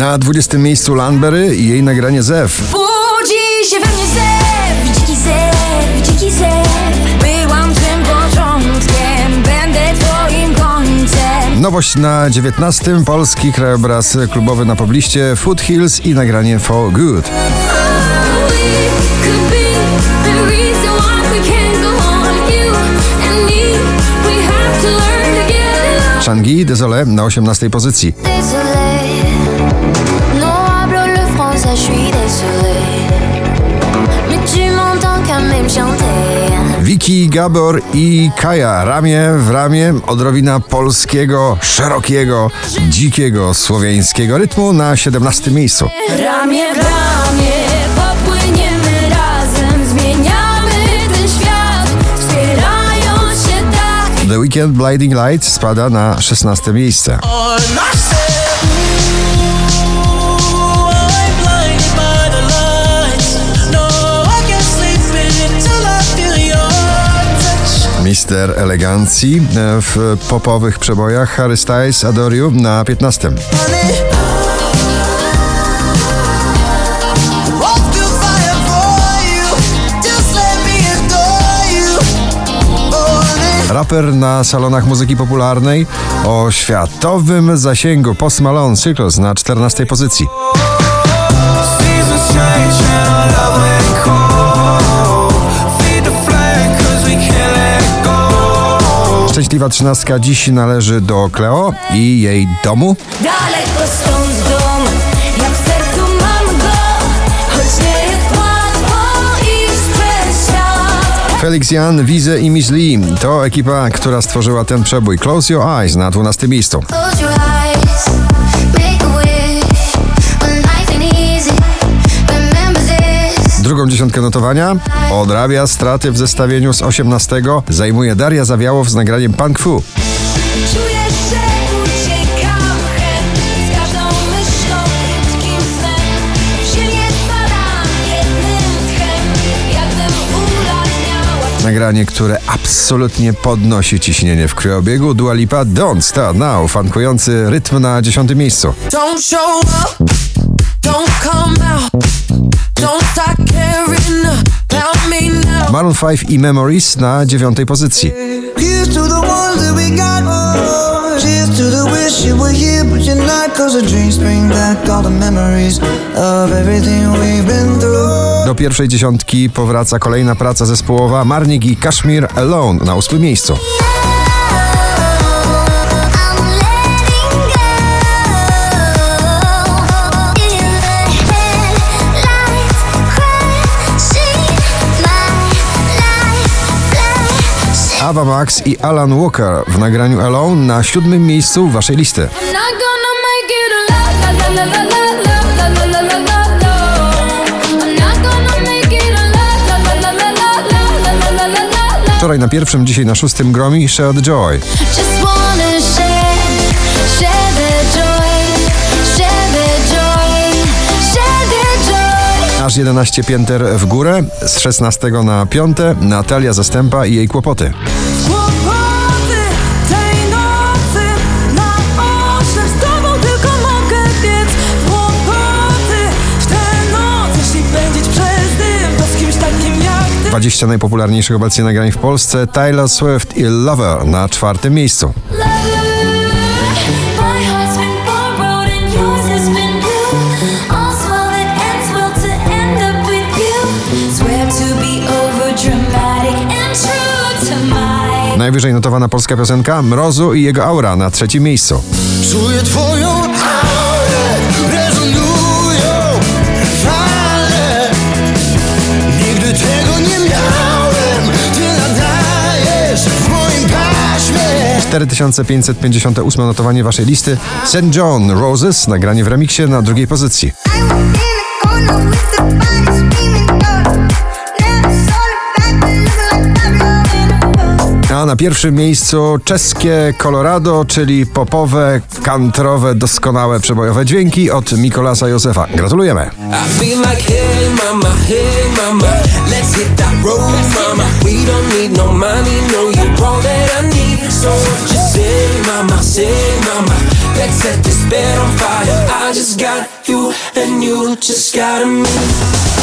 Na 20 miejscu Landberry i jej nagranie Zew. Budzi się we mnie zew, dziki zew, dziki zew Byłam tym początkiem, będę twoim końcem Nowość na 19. Polski krajobraz klubowy na pobliście Foothills i nagranie For Good. Shangi Désolé na 18. pozycji. Désolé, non hablo le français, je suis désolé Mais tu m'entends quand même chanter Wiki, Gabor i Kaja ramię w ramię odrobina polskiego, szerokiego, dzikiego, słowiańskiego rytmu na 17 miejscu. Ramię w ramię popłyniemy razem, zmieniamy ten świat, wspierając się tak. The Weekend Blinding Light spada na 16 miejsce. majster elegancji e, w popowych przebojach. Harry Styles Adoriu na 15. Raper na salonach muzyki popularnej o światowym zasięgu. Post Malone Cycles na 14 pozycji. Szczęśliwa trzynastka dziś należy do Cleo i jej domu. Daleko stąd dom, ja w sercu mam go, choć nie jest łatwo iść przez świat. Felix Jan, Wize i Miss Lee to ekipa, która stworzyła ten przebój. Close Your Eyes na 12 miejscu. Drugą dziesiątkę notowania odrabia straty w zestawieniu z 18. Zajmuje Daria Zawiałow z nagraniem Punk Fu. Nagranie, które absolutnie podnosi ciśnienie w krwiobiegu. Dua Lipa Don't Start Now, fankujący rytm na 10 miejscu. Don't show up, don't come out, Maroon 5 i Memories na dziewiątej pozycji. Do pierwszej dziesiątki powraca kolejna praca zespołowa Marnik i Kashmir Alone na ósmym miejscu. Ava Max i Alan Walker w nagraniu Alone na siódmym miejscu waszej listy. Wczoraj na pierwszym, dzisiaj na szóstym gromi Shared Joy. Aż 11 pięter w górę, z 16 na 5 Natalia Zastępa i jej kłopoty. Kłopoty tej nocy na ostrze z tobą tylko mogę biec. Kłopoty w tę noc, jeśli pędzić przez dym, to z kimś takim jak ty. 20 najpopularniejszych obecnie nagrań w Polsce Taylor Swift i Lover na czwartym miejscu. Najwyżej notowana polska piosenka Mrozu i jego aura na trzecim miejscu. Czuję twoją aurę, rezonują fale. Nigdy tego nie miałem, ty nadajesz w moim paśmie. 4558 notowanie waszej listy St. John Roses, nagranie w remiksie na drugiej pozycji. A na pierwszym miejscu czeskie Colorado, czyli popowe, kantrowe, doskonałe przebojowe dźwięki od Mikolasa Józefa. Gratulujemy! Let's set this bed on fire. I just got you, and you just got me.